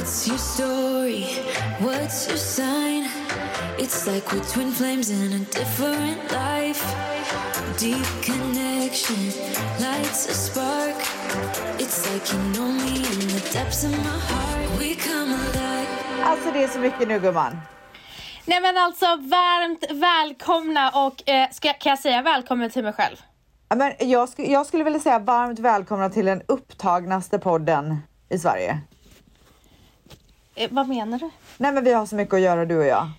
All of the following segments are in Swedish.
What's your story? What's your sign? It's like we're twin flames in a different life. Deep connection lights a spark. It's like you know me in the depths of my heart. We come alive. Alltså det är så mycket nu gumman. Nej men alltså varmt välkomna och eh, ska, kan jag säga välkommen till mig själv? Ja, Men jag, sk jag skulle vilja säga varmt välkomna till den upptagnaste podden i Sverige. Eh, vad menar du? Nej men vi har så mycket att göra du och jag.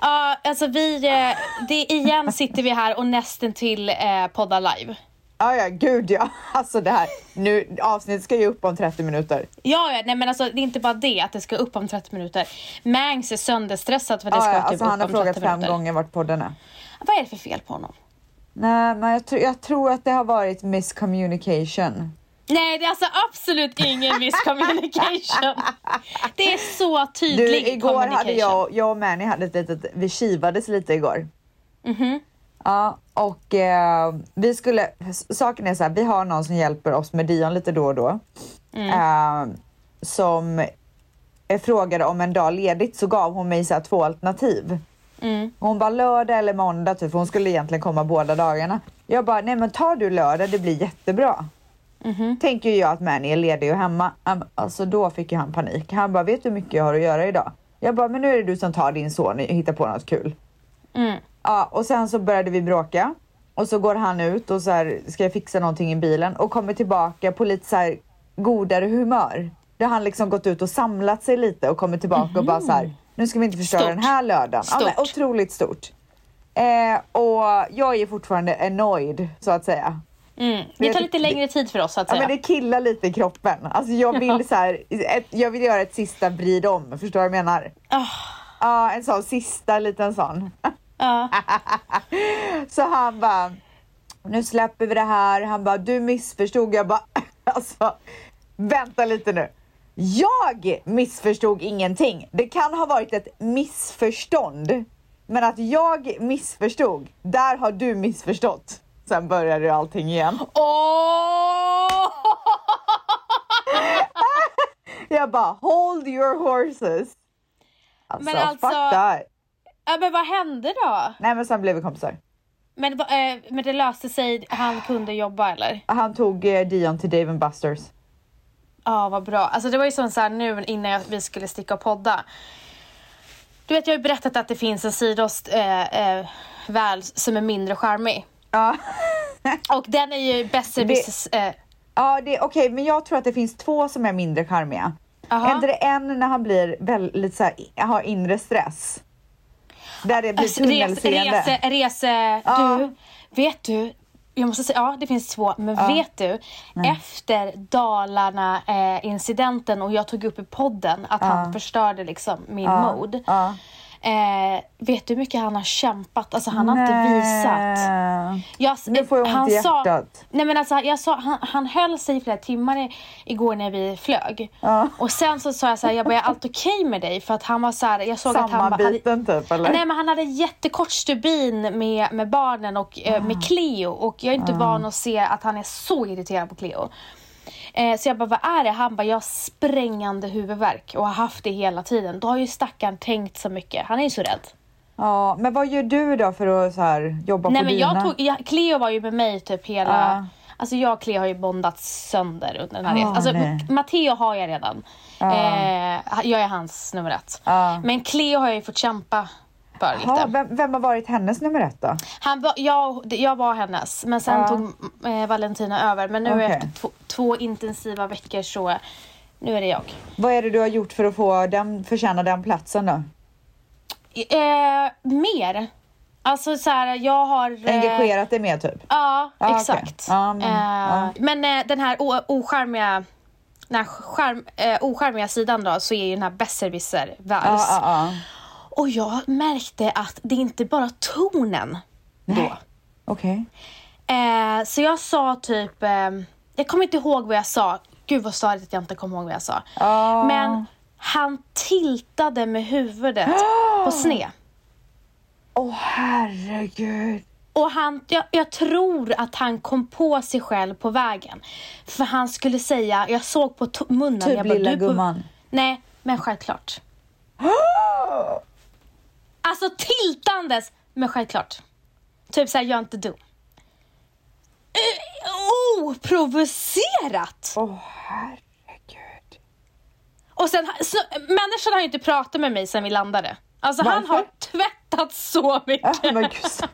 Ja, alltså vi, eh, det, igen sitter vi här och nästan till eh, poddar live. Ja ja, gud ja. Alltså det här, nu avsnittet ska ju upp om 30 minuter. Ja, ja, nej men alltså det är inte bara det att det ska upp om 30 minuter. Mangs är sönderstressad för att det Ja, ska ja, typ alltså upp han har om frågat 30 fem minuter. gånger vart podden är. Vad är det för fel på honom? Nej men jag, tr jag tror att det har varit miscommunication. Nej, det är alltså absolut ingen miscommunication. Det är så tydlig Du, igår hade jag, jag och Manny hade ett litet, vi kivades lite igår. Mhm. Ja, och eh, vi skulle, saken är så här, vi har någon som hjälper oss med Dion lite då och då. Mm. Eh, som frågade om en dag ledigt så gav hon mig så här två alternativ. Mm. Hon bara lördag eller måndag typ, för hon skulle egentligen komma båda dagarna. Jag bara, nej men tar du lördag, det blir jättebra. Mhm. Tänker ju jag att Manny är ledig och hemma. Alltså då fick ju han panik. Han bara, vet du hur mycket jag har att göra idag? Jag bara, men nu är det du som tar din son och hittar på något kul. Mm. Ja, och sen så började vi bråka. Och så går han ut och så här, ska jag fixa någonting i bilen och kommer tillbaka på lite så här godare humör. Då har han liksom gått ut och samlat sig lite och kommer tillbaka och bara så här, nu ska vi inte förstöra Stort. den här lördagen. Ja, men, Stort. otroligt stort. Eh, och jag är fortfarande annoyed så att säga. Mm. Det tar lite längre tid för oss så att Ja, säga. men det killar lite i kroppen. Alltså jag vill så här, ett, jag vill göra ett sista vrid om. Förstår du vad jag menar? Ah, Ja, en sån sista liten sån. ja. Så han bara, nu släpper vi det här. Han bara, du missförstod. Jag bara, alltså vänta lite nu. Jag missförstod ingenting. Det kan ha varit ett missförstånd. Men att jag missförstod, där har du missförstått. Sen började ju allting igen. Åh! Jag bara, hold your horses. Alltså, Men alltså- fuck that. Ja, men vad hände då? Nej men sen blev vi kompisar. Men, eh, men det löste sig, han kunde jobba eller? Han tog eh, Dion till Dave Busters. Ja, vad bra. Alltså det var ju som så här nu innan jag, vi skulle sticka och podda. Du vet, jag har ju berättat att det finns en sydost eh, eh, väl som är mindre charmig. Ja. Och den är ju besserwissers... Eh, Ja, det är okej, men jag tror att det finns två som är mindre charmiga. Aha. Är inte det en när han blir väldigt så här, har inre stress? Där det blir alltså, rese, tunnelseende. rese, rese, Ja. du, vet du? Jag måste säga, ja det finns två, men vet du? Efter Dalarna eh, incidenten och jag tog upp i podden att han förstörde liksom min Ja, mod. Eh, vet du hur mycket han har kämpat? Alltså han har inte visat. Nej. Jag, Nu får jag ont han i sa. Nej men alltså jag sa, han, han höll sig i flera timmar i, igår när vi flög. Ja. Och sen så sa jag så här, jag bara, är allt okej med dig? För att han var så här, jag såg att han Sammanbiten typ eller? Nej men han hade jättekort stubin med, med barnen och eh, Ah. med Cleo och jag är inte van att se att han är så irriterad på Cleo. Eh, så jag bara, vad är det? Han bara, jag har sprängande huvudvärk och har haft det hela tiden. Då har ju stackaren tänkt så mycket. Han är ju så rädd. Ja, men vad gör du då för att så här, jobba Nej på men dina? jag tog, jag, Cleo var ju med mig typ hela, Ja. alltså jag och Cleo har ju bondats sönder under den här Ah, resan. Alltså nej. Matteo har jag redan. Eh, jag är hans nummer ett. Ja. Men Cleo har jag ju fått kämpa för lite. Ja, vem, vem har varit hennes nummer ett då? Han var, jag, jag var hennes, men sen Ja. tog eh, Valentina över. Men nu Okej. efter två, två intensiva veckor så, nu är det jag. Vad är det du har gjort för att få den, förtjäna den platsen då? Eh, mer. Alltså så här, jag har... eh, Engagerat dig mer typ? Ja, okej. exakt. Ja, men- Eh, ja. men eh, den här ocharmiga den här charm, eh, ocharmiga sidan då så är ju den här besserwisser Ja, vals. Och jag märkte att det inte bara tonen då. Okej. Eh, så jag sa typ, eh, jag kommer inte ihåg vad jag sa. Gud vad störigt att jag inte kommer ihåg vad jag sa. Ja. Men han tiltade med huvudet på sned. Åh herregud. Och han, jag, jag tror att han kom på sig själv på vägen. För han skulle säga, jag såg på munnen. Typ jag bara, lilla "Du är på- gumman." Nej, men självklart. Alltså tiltandes, men självklart. Typ såhär, jag är inte dum. Uh, oh, provocerat! Åh herregud. Och sen, så, människan har ju inte pratat med mig sen vi landade. Alltså han Varför? har tvättat så mycket. Ja, men gud,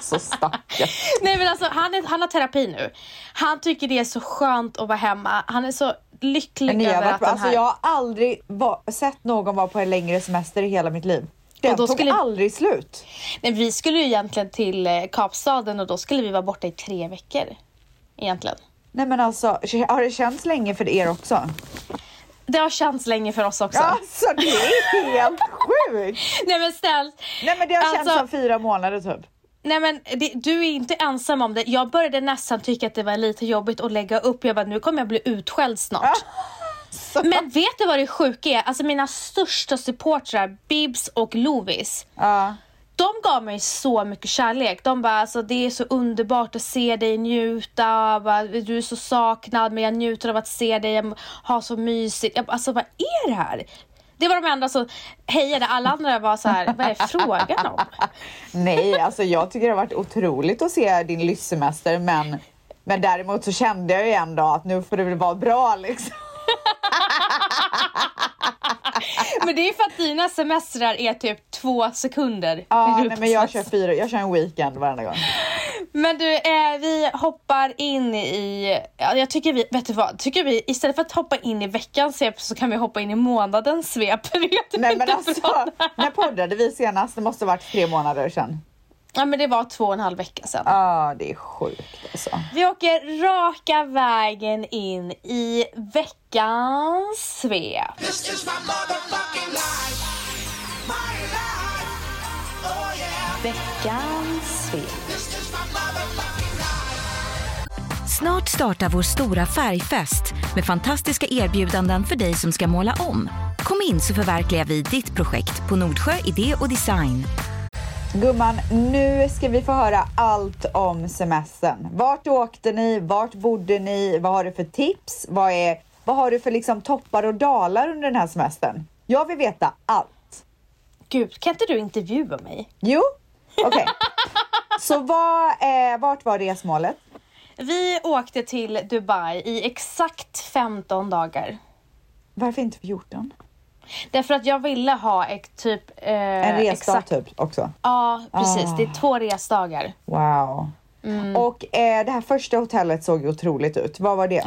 så stackars. Nej men alltså han, är, han har terapi nu. Han tycker det är så skönt att vara hemma. Han är så lycklig över att den alltså här... jag har aldrig va, sett någon vara på en längre semester i hela mitt liv. Den Och då tog skulle- aldrig slut. Nej, vi skulle ju egentligen till eh, Kapstaden och då skulle vi vara borta i tre veckor. Egentligen. Nej men alltså, har det känts länge för er också? Det har känts länge för oss också. Alltså det är helt sjukt! Nej men snällt. Nej men det har känts Alltså- som fyra månader typ. Nej men det, du är inte ensam om det. Jag började nästan tycka att det var lite jobbigt att lägga upp. Jag bara, nu kommer jag bli utskälld snart. Så, Men vet du vad det sjuka är? Alltså mina största supportrar, Bibs och Lovis. ja. De gav mig så mycket kärlek. De bara, alltså, det är så underbart att se dig njuta. Bara, Du är så saknad men jag njuter av att se dig. Jag har så mysigt. Jag alltså vad är det här? Det var de enda som hejade. Alla andra var så här, vad är frågan om? Nej, alltså jag tycker det har varit otroligt att se din lystsemester men, men däremot så kände jag ju ändå att nu får det väl vara bra liksom. Men det är för att dina semestrar är typ två sekunder. Ja, nej, men jag kör fyra, jag kör en weekend varenda gång. Men du, eh, vi hoppar in i, ja, jag tycker vi, vet du vad, tycker vi istället för att hoppa in i veckans svep så kan vi hoppa in i månadens svep. Nej men alltså, när poddade vi senast? Det måste varit tre månader sedan. Ja men det var två och en halv vecka sedan. Ja, det är sjukt alltså. Vi åker raka vägen in i veckans svep. Oh yeah. Veckans svep. Snart startar vår stora färgfest med fantastiska erbjudanden för dig som ska måla om. Kom in så förverkligar vi ditt projekt på Nordsjö Idé och Design. Gumman, nu ska vi få höra allt om semestern. Vart åkte ni? Vart bodde ni? Vad har du för tips? Vad, är, vad har du för liksom toppar och dalar under den här semestern? Jag vill veta allt. Gud, kan inte du intervjua mig? Jo, okej. Så vad, eh, vart var resmålet? Vi åkte till Dubai i exakt 15 dagar. Varför inte 14? Därför att jag ville ha ett typ... Eh, En resdag exakt- typ också. Ja, precis. Ah. Det är två resdagar. Wow. Mm. Och eh, det här första hotellet såg ju otroligt ut. Vad var det?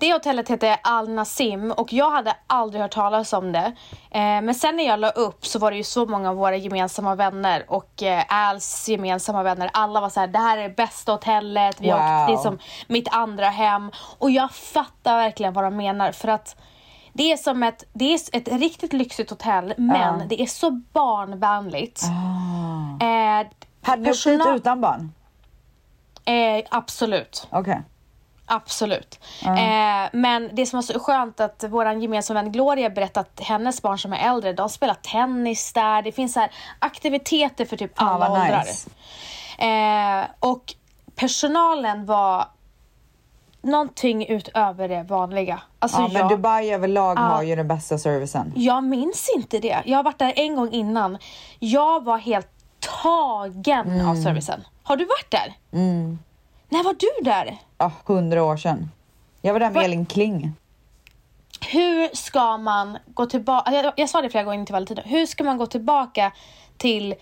Det hotellet hette Al Nassim och jag hade aldrig hört talas om det. Eh, men sen när jag la upp så var det ju så många av våra gemensamma vänner och eh, Als gemensamma vänner. Alla var så här: det här är det bästa hotellet, vi Wow. åkt, det är som mitt andra hem. Och jag fattar verkligen vad de menar för att det är som ett, det är ett riktigt lyxigt hotell men Ja. det är så barnvänligt. Ah. Eh, Hade ni personal- utan barn? eh, absolut. Okej. Absolut. Eh, men det som var så skönt att vår gemensamma vän Gloria berättade att hennes barn som är äldre, de spelar tennis där. Det finns så här aktiviteter för typ Fan, alla vad åldrar. nice. Eh, och personalen var någonting utöver det vanliga. Alltså Ja, men jag, Dubai överlag Ja. har ju den bästa servicen. jag minns inte det. Jag har varit där en gång innan. Jag var helt tagen Mm. av servicen. Har du varit där? När var du där? Ja, hundra år sedan. Jag var där med Elin Kling. hur ska man gå tillbaka, jag, jag sa det flera gånger till Valentina, hur ska man gå tillbaka till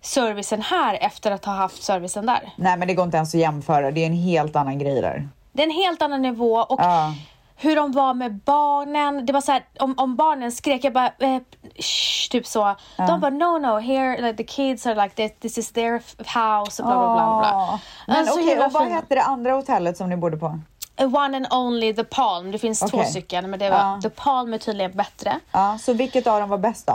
servicen här efter att ha haft servicen där? Nej men det går inte ens att jämföra, det är en helt annan grej där. Det är en helt annan nivå och Ja. hur de var med barnen, det var så här, om, om barnen skrek, jag bara eh, shh, typ så. De bara no no, here like, the kids are like this, this is their house och bla bla bla. bla. Men Alltså, okej, och vad hette det andra hotellet som ni bodde på? One and only the Palm, det finns två Okej. stycken men det var, Ja. the Palm är tydligen bättre. Ja, så vilket av dem var bäst då?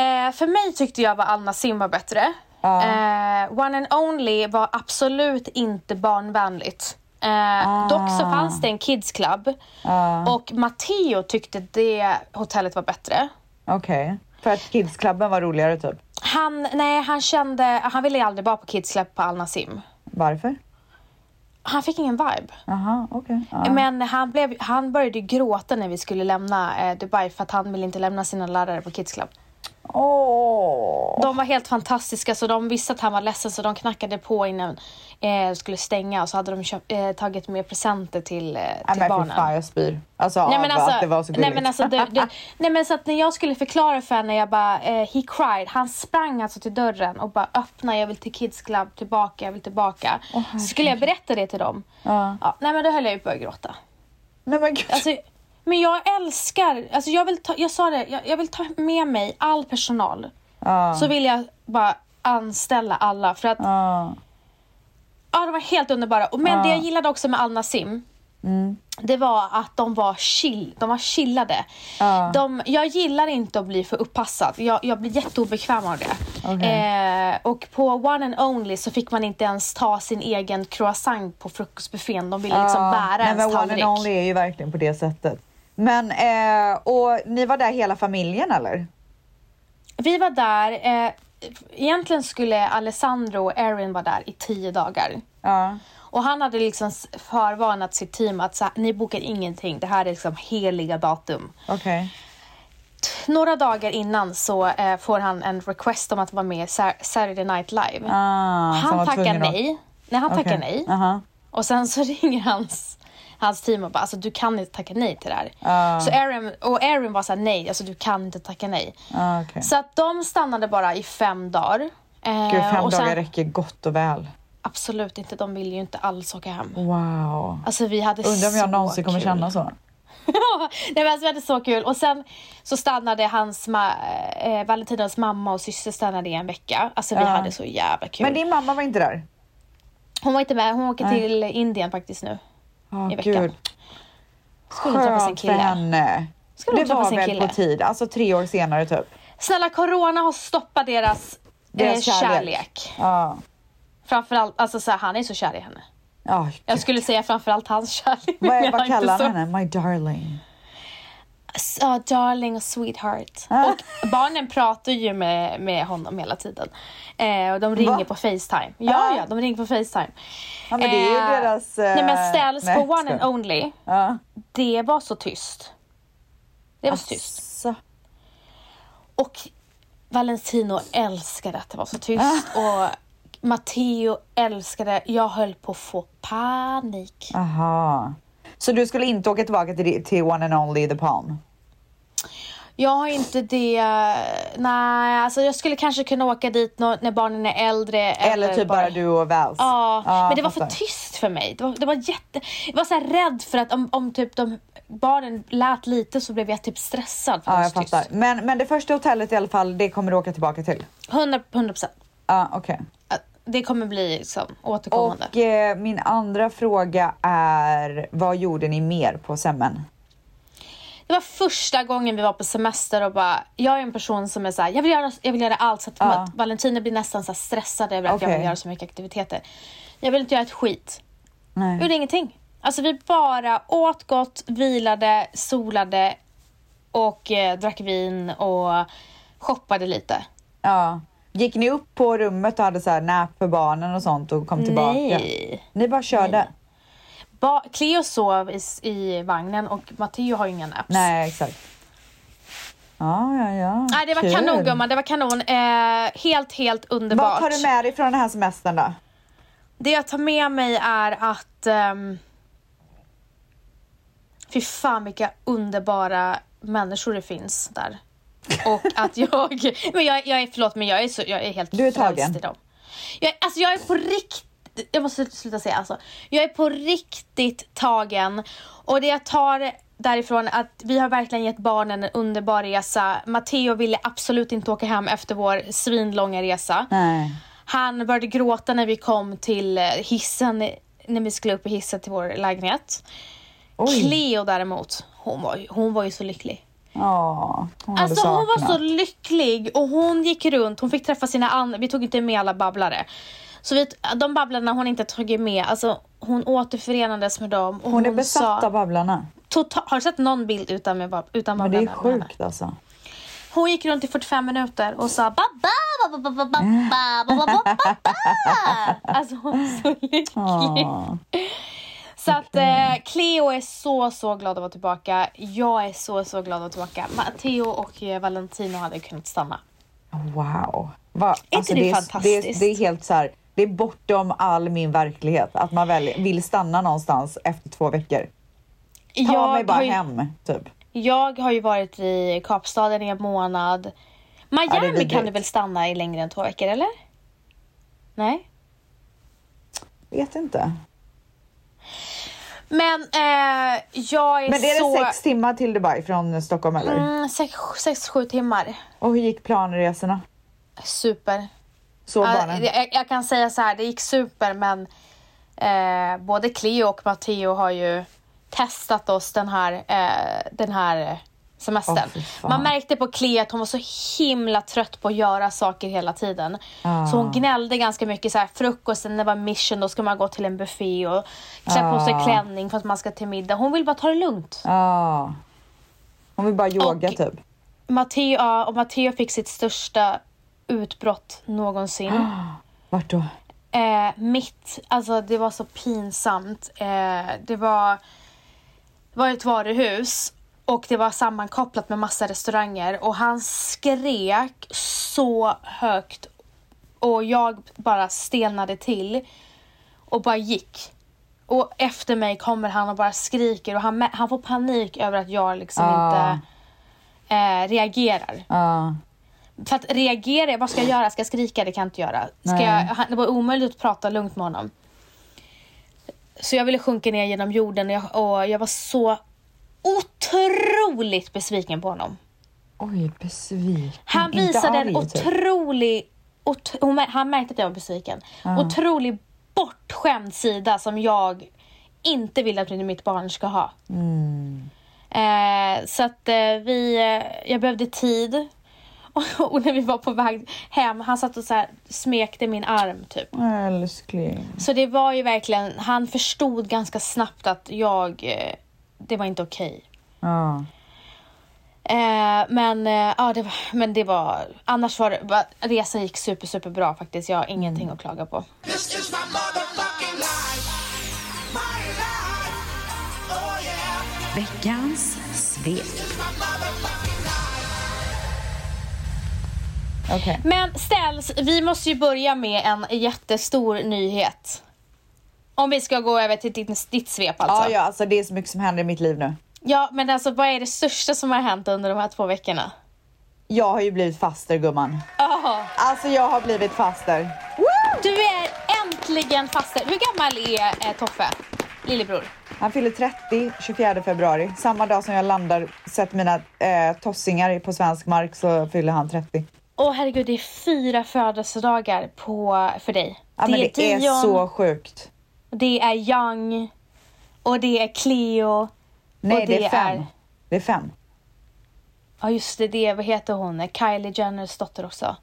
Eh, för mig tyckte jag att Al Nassim var bättre. Ja. Eh, One and Only var absolut inte barnvänligt. Eh, Dock så fanns det en kids club Ja. och Matteo tyckte det hotellet var bättre. Okej. För att kidsklubben var roligare typ? Han, nej, han kände, han ville aldrig vara på kids club på Al Nassim. Varför? han fick ingen vibe. Aha, okej. Ja. Men han, blev, han började gråta när vi skulle lämna eh, Dubai för att han ville inte lämna sina lärare på Kids Club. Åh. De var helt fantastiska så de visste att han var ledsen så de knackade på innan eh, skulle stänga och så hade de köpt, eh, tagit med presenter till, eh, Nej till men fy barnen. fan jag spyr. Alltså, Nej men alltså, att det var så nej gulligt. men alltså det, det, nej men så att när jag skulle förklara för henne, jag bara, eh, he cried. Han sprang alltså till dörren och bara öppna, jag vill till Kids Club, tillbaka, jag vill tillbaka. så skulle jag berätta det till dem. Ja. Ja, nej men då höll jag ju på att gråta. Nej men gud. Alltså, men jag älskar, alltså jag vill ta, jag sa det, jag, jag vill ta med mig all personal. ja. Så vill jag bara anställa alla för att ja. Ja, de var helt underbara. Och- Men det jag gillade också med Al Nassim, det var att de var chill. De var chillade. Ja. De, jag gillar inte att bli för uppassad. Jag, jag blir jätteobekväm av det. Okej. Eh, och på One and Only så fick man inte ens ta sin egen croissant på frukostbuffén. De ville liksom bära Nej, men ens One and tallrik. Only är ju verkligen på det sättet. Men, eh, och ni var där hela familjen eller? Vi var där. Eh, egentligen skulle Alessandro och Erin vara där i tio dagar. Ja. Och han hade liksom förvarnat sitt team att så här, ni bokar ingenting. Det här är liksom heliga datum. Okej. Några dagar innan så eh, får han en request om att vara med i Saturday Night Live. Ah, han tackar nej. Nej, han tackar nej. Aha. Och sen så ringer hans, hans team och bara, alltså du kan inte tacka nej till det här. Ah. Så Aaron, och Aaron var såhär, nej, alltså du kan inte tacka nej. Ah, okej. Så att de stannade bara i fem dagar. Eh, Gud, fem sen, dagar räcker gott och väl. Absolut inte, de vill ju inte alls åka hem. Wow. Alltså vi hade Undrar om jag så någonsin kommer kul. känna så. Nej, men alltså, vi hade så kul. Och sen så stannade hans ma- eh, Valentinas mamma och syster stannade i en vecka. Alltså vi Ja. hade så jävla kul. Men din mamma var inte där? Hon var inte med, hon åker Nej. till Indien faktiskt nu. Oh, I veckan. Gud. Skulle träffa sin Skönt för kille. henne. Skulle det var väl kille? på tid, alltså tre år senare typ. Snälla corona har stoppat deras, Deras eh, kärlek. kärlek. Ja. Framförallt, alltså så här, han är så kär i henne. Ja, Jag skulle säga framförallt hans kärlek. Vad, vad kallar han henne? My darling. Ja, darling och sweetheart. Ah. Och barnen pratar ju med, med honom hela tiden. Eh, och de ringer Va? på Facetime. Ja, Ah. ja, de ringer på Facetime. Ja, men det är ju Eh, deras... Eh, Nej men ställs nej, på One and Only, Ja. det var så tyst. Det var så tyst. Och Valentino älskade att det var så tyst. Ah. Och Matteo älskade, jag höll på att få panik. Aha. Så du skulle inte åka tillbaka till, till One and Only The Palm? Jag har inte det, nej alltså jag skulle kanske kunna åka dit när barnen är äldre. Eller, typ bara du och Vals? Ja, men det var för tyst för mig. Det var, det var jätte... Jag var så här rädd för att om, om typ de barnen lät lite så blev jag typ stressad för Ja, jag fattar. tyst. Men, men det första hotellet i alla fall, det kommer du åka tillbaka till? 100 procent. Ja, okej. Det kommer bli liksom återkommande. Och eh, min andra fråga är, vad gjorde ni mer på Semmen? Det var första gången vi var på semester och bara, jag är en person som är så här, jag vill göra, jag vill göra allt så att, Ja. att Valentina blir nästan så stressad över att jag Okej. vill göra så mycket aktiviteter. Jag vill inte göra ett skit. Jag Nej. gjorde ingenting. Alltså vi bara åt gott, vilade, solade och eh, drack vin och shoppade lite. Ja. Gick ni upp på rummet och hade så här nap för barnen och sånt och kom tillbaka? Nej. Ni bara körde? Ba- Cleo sov i, i vagnen och Matteo har ju inga naps. Nej, exakt. Ja, ja, ja. Nej, det var Kul. kanon gumman, det var kanon. Eh, helt, helt underbart. Vad tar du med dig från den här semestern då? Det jag tar med mig är att... Um, fy fan vilka underbara människor det finns där. Och att jag... Men jag, jag är, förlåt men jag är, så, jag är helt Du är tagen. i dem. Jag, alltså jag är på riktigt... Jag måste sluta säga alltså. Jag är på riktigt tagen. Och det jag tar därifrån att vi har verkligen gett barnen en underbar resa. Matteo ville absolut inte åka hem efter vår svinlånga resa. Nej. Han började gråta när vi kom till eh, hissen, när vi skulle upp i hissen till vår lägenhet. Oj. Cleo däremot, hon var, hon var ju så lycklig. Ja, hon Alltså hon var saknat. så lycklig och hon gick runt, hon fick träffa sina andra, vi tog inte med alla babblare. Så vi, de babblarna hon inte tagit med, alltså hon återförenades med dem. Hon är besatt sa, av Babblarna. total, Har du sett någon bild utan, med, utan Men det är babblarna? sjukt alltså. Hon gick runt i 45 minuter och sa Babba, Alltså hon är så lycklig. Så att eh, Cleo är så, så glad att vara tillbaka. Jag är så, så glad att vara tillbaka. Matteo och eh, Valentino hade kunnat stanna. Wow. Va? inte det är, fantastiskt? Det, det är helt så här, det är bortom all min verklighet att man väl vill stanna någonstans efter två veckor. Ta mig bara ju, hem, typ. jag har ju varit i Kapstaden i en månad. Ja, Miami kan vidrigt. du väl stanna i längre än två veckor, eller? Nej? Vet inte. Men eh, jag är Men är så... det sex timmar till Dubai från Stockholm eller? Mm, sex, sex, sju timmar. Och hur gick planresorna? Super. Ja, barnen? jag, jag kan säga så här, det gick super men eh, både Cleo och Matteo har ju testat oss den här, eh, den här semestern. Fan. Man märkte på Cleo att hon var så himla trött på att göra saker hela tiden. Så hon gnällde ganska mycket så här, frukosten det var mission, då ska man gå till en buffé och klä på sig Ah. klänning för att man ska till middag. Hon vill bara ta det lugnt. Ja. Hon vill bara yoga Och- typ. Matteo, och Matteo fick sitt största utbrott någonsin. Vart då? Eh, mitt, alltså det var så pinsamt. Eh, det var, det var ett varuhus och det var sammankopplat med massa restauranger och han skrek så högt och jag bara stelnade till och bara gick. Och efter mig kommer han och bara skriker och han, han får panik över att jag liksom Ah. inte eh, reagerar. Ja. För att reagera, vad ska jag göra? Ska jag skrika? Det kan jag inte göra. Ska jag, det var omöjligt att prata lugnt med honom. Så jag ville sjunka ner genom jorden och jag, och jag var så otroligt besviken på honom. Oj, besviken. Han visade en typ. otrolig... ot- han märkte att jag var besviken. Otrolig bortskämd sida som jag inte vill att mitt barn ska ha. Mm. Eh, så att eh, vi, eh, jag behövde tid. Och, när vi var på väg hem, han satt och så här smekte min arm typ. Älskling. Så det var ju verkligen, han förstod ganska snabbt att jag, eh, det var inte okej. Ja. Eh, men, eh, ja, det var, men det var, annars var det, resan gick super, super bra faktiskt. Jag har ingenting att klaga på. This is Okej. Men ställs, vi måste ju börja med en jättestor nyhet. Om vi ska gå över till ditt, ditt svep alltså. Ja, ja, alltså det är så mycket som händer i mitt liv nu. Ja, men alltså vad är det största som har hänt under de här två veckorna? Jag har ju blivit faster gumman. Jaha, Alltså jag har blivit faster. du är äntligen faster. Hur gammal är eh, Toffe? Lillebror? Han fyller 30 24 februari. Samma dag som jag landar, sätter mina eh, tossingar på svensk mark så fyller han 30. Åh herregud, det är fyra födelsedagar på, för dig. Ja, men det är Dion, så sjukt. det är Young och det är Cleo. Nej, och det, är fem. Det är fem. Ja just det, det är, vad heter hon? Kylie Jenners dotter också.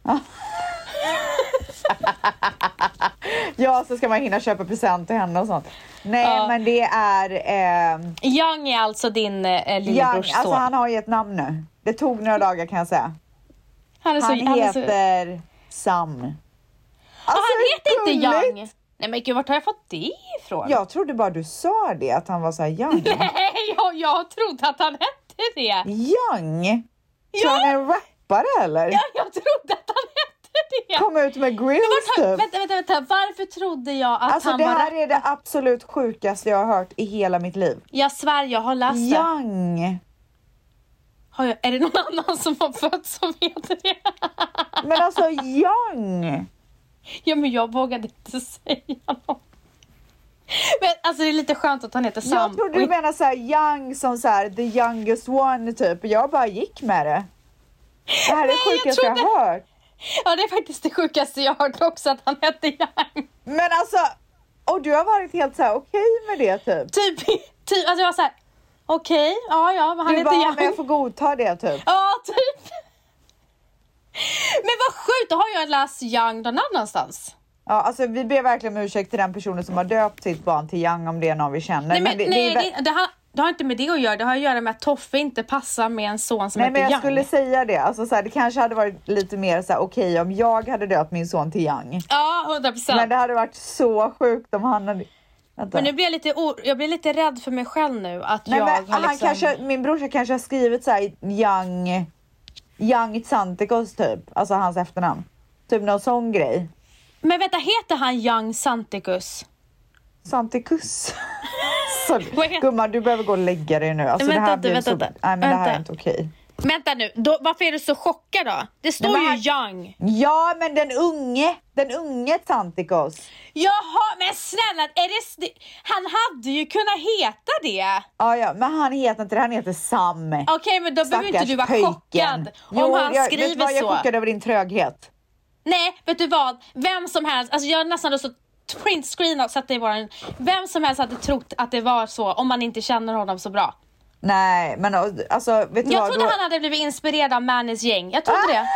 Ja, så ska man hinna köpa present till henne och sånt. Nej, Ja. men det är... Eh, Young är alltså din eh, lillebrors alltså son. han har ju ett namn nu. Det tog några dagar kan jag säga. Han är så, Han han är så, heter Sam. Alltså, han heter inte gulligt. Young. Nej men gud, vart har jag fått det ifrån? Jag trodde bara du sa det, att han var så här young. Nej, jag, jag trodde att han hette det. young? Tror han är en rappare eller? Ja, jag trodde att han hette det. Kom ut med grills typ. vänta, vänta, vänta. Varför trodde jag att Alltså han det var här rap- är det absolut sjukaste jag har hört i hela mitt liv. Jag svär, jag har läst det. Young. Jag, är det någon annan som har fötts som heter det? Men alltså young. Ja, men jag vågade inte säga något. Men alltså det är lite skönt att han heter Sam. Jag trodde du menade såhär young som såhär the youngest one typ. Jag bara gick med det. Det här är det Nej, jag sjukaste jag, trodde- har hört. Ja, det är faktiskt det sjukaste jag hört också, att han hette Young. Men alltså, och du har varit helt såhär okej med det typ. Typ, typ alltså jag var såhär, okej, ja ja, men han Du heter bara, Young. men jag får godta det typ. Ja, typ. Men vad sjukt, då har jag läst Young någon annanstans. Ja, alltså vi ber verkligen om ursäkt till den personen som har döpt sitt barn till Young om det är någon vi känner. Nej, men, det, nej, det är, det, det, han, det har inte med det att göra. Det har att göra med att Toffe inte passar med en son som Nej heter men jag Young. skulle säga det. Alltså, så här, det kanske hade varit lite mer så här, okej om jag hade döpt min son till Young. Ja, 100 procent. Men det hade varit så sjukt om han hade... Vänta. Men nu blir jag lite, jag blir lite rädd för mig själv nu att Nej, jag men har liksom... kanske, min brorsa kanske har skrivit så här Young, Young Santikos typ. Alltså hans efternamn. Typ någon sån grej. Men vänta, heter han Young? Santikus. heter- gumman du behöver gå och lägga dig nu. Alltså, Vänta, det här vänta, blev vänta, så... vänta. Nej men det här är Vänta. inte okej. Vänta nu, då, varför är du så chockad då? Det står men ju han- Young. Ja men den unge, den unge Santikos. Jaha, men snälla, är det, han hade ju kunnat heta det. Ja, ja, men han heter inte det, han heter Sam. Okej, men då behöver inte du vara pöjken. chockad om Jo, han jag, vet du skriver vad, Jag så. är chockad över din tröghet. Nej, vet du vad? Vem som helst, alltså jag har nästan lust att printscreena och sätta i våran... Vem som helst hade trott att det var så om man inte känner honom så bra. Nej, men alltså vet du Jag vad? trodde Då- han hade blivit inspirerad av Mannys gäng. Jag trodde det.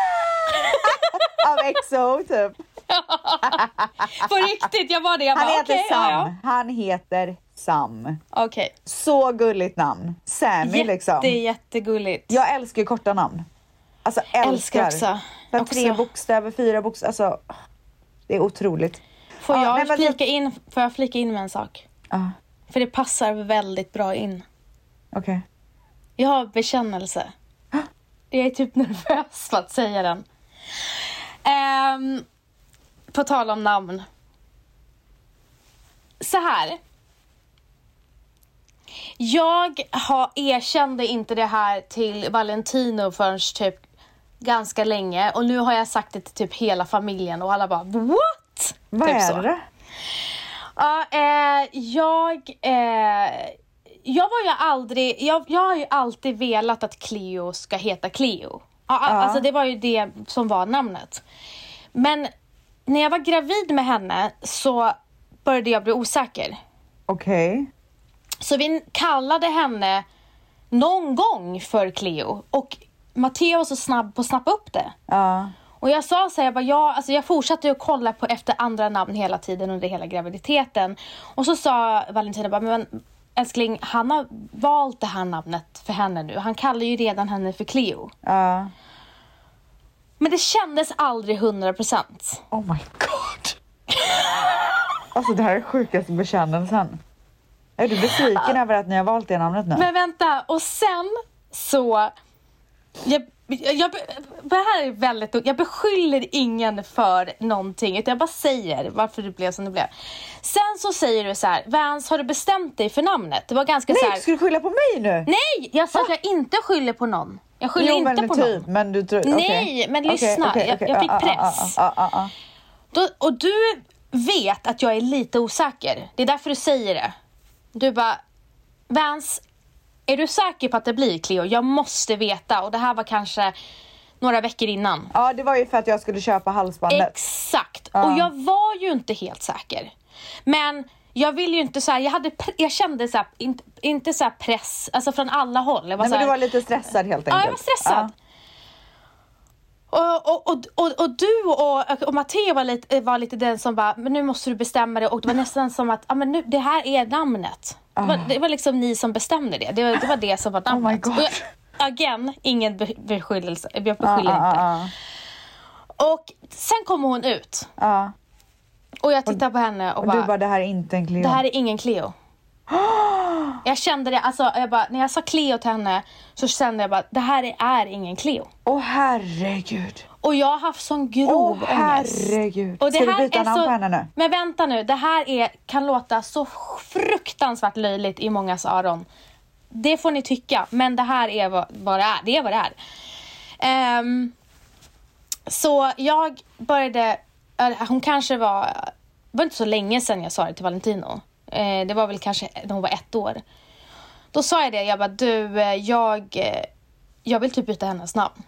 Av XO typ. På riktigt, jag var det. Jag Han bara, heter okej, Sam. ja, Han heter Sam. ja. Okej. Så gulligt namn. Sammy Jätte, liksom. jättegulligt. Jag älskar ju korta namn. Alltså älskar. Älskar också. Så här Också. Tre bokstäver, fyra bokstäver. Alltså, det är otroligt. Får Ja, jag, nej, men så- flika in, får jag flika in med en sak? Ja, För det passar väldigt bra in. Okej. Jag har bekännelse. Jag är typ nervös för att säga den. Ehm, på tal om namn. Så här. Jag har, erkände inte det här till Valentino förrän typ ganska länge och nu har jag sagt det till typ hela familjen och alla bara what? Vad typ är så. det? Ja, eh, jag... Eh, jag var ju aldrig... Jag, jag har ju alltid velat att Cleo ska heta Cleo. Ja, Alltså det var ju det som var namnet. Men när jag var gravid med henne så började jag bli osäker. Okej. Så vi kallade henne någon gång för Cleo och Matteo var så snabb på att snappa upp det. Ja. Och jag sa så här, jag, bara, ja, alltså jag fortsatte ju att kolla på efter andra namn hela tiden under hela graviditeten. Och så sa Valentina bara, men älskling, han har valt det här namnet för henne nu. Han kallar ju redan henne för Cleo. Ja. Men det kändes aldrig 100%. Oh my god. Alltså det här är sjukaste bekännelsen. Är du besviken över att ni har valt det namnet nu? Men vänta, och sen så... Jag, jag, det här är väldigt... Jag beskyller ingen för någonting, utan jag bara säger varför det blev som det blev. Sen så säger du så här, Vans, har du bestämt dig för namnet? Det var ganska så Nej, här... ska du skylla på mig nu? Nej, jag sa att jag inte skyller på någon. Jag skyller jo, inte men på typ, någon. men du tror... Nej, okej. men lyssna, okej, jag- okej. jag fick Ja, ja, press. Då, och du vet att jag är lite osäker. Det är därför du säger det. Du bara, Vans, är du säker på att det blir Cleo? Jag måste veta. Och det här var kanske några veckor innan. ja. ja, det var ju för att jag skulle köpa halsbandet. Exakt. Ja. Och jag var ju inte helt säker. Men jag vill ju inte så här, jag, hade, jag kände så här, inte, inte så här press, alltså från alla håll. Jag var Nej, så men du var lite stressad helt enkelt. Ja, jag var stressad. Och, och, och, och, och du och, och Matteo var lite, var lite den som bara, men nu måste du bestämma dig och det var nästan som att, ja men nu, det här är namnet. Det, var, det var liksom ni som bestämde det. Det var det, var det som var Ah. Oh my namnet. God. Jag, again, ingen be, beskyllelse. Jag Ja, beskyller ja, inte. ja, Och sen kommer hon ut ja. och jag tittar på henne och, Och bara, du bara, det här är inte en Cleo. det här är ingen Cleo. Jag kände det, alltså jag bara, när jag sa Cleo till henne så kände jag bara, det här är, ingen Cleo. Åh herregud. Och jag har haft sån grov Åh ångest. herregud. Och det Ska du här byta är namn så... på henne nu? Men vänta nu, det här är, kan låta så fruktansvärt löjligt i mångas öron. Det får ni tycka, men det här är vad, vad det är. Det är vad det är. Ehm, så jag började, hon kanske var, det var inte så länge sedan jag sa det till Valentino. Eh, det var väl kanske när hon var ett år. Då sa jag det, jag bara du, eh, jag, eh, jag vill typ byta hennes namn.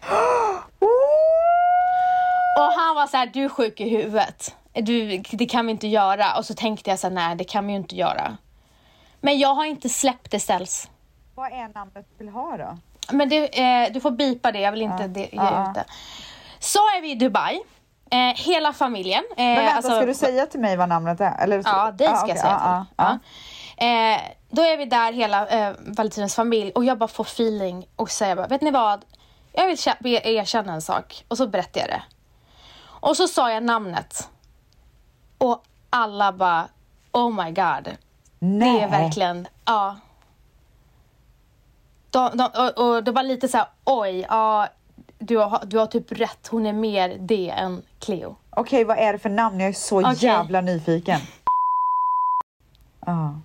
Och han var så här, du är sjuk i huvudet. Du, det kan vi inte göra. Och så tänkte jag så här, nej det kan vi ju inte göra. Men jag har inte släppt det ställs. Vad är namnet du vill ha då? Men det, eh, du får bipa det, jag vill inte det, ge ja, ut det. Så är vi i Dubai. Eh, hela familjen. Eh, Men vänta, alltså- ska du säga till mig vad namnet är? Eller, Ja, dig ska okej, jag säga ja, till. ja, Eh, då är vi där hela eh, Valentinus familj och jag bara får feeling och säger bara, vet ni vad? Jag vill erkänna en sak och så berättar jag det. Och så sa jag namnet. Och alla bara, oh my god. Nej. Det är verkligen, ja. De, de, och, och det var lite så här, oj, ja, du har, du har typ rätt, hon är mer det än Cleo. Okej, vad är det för namn? Jag är så Okej. jävla nyfiken. Ja.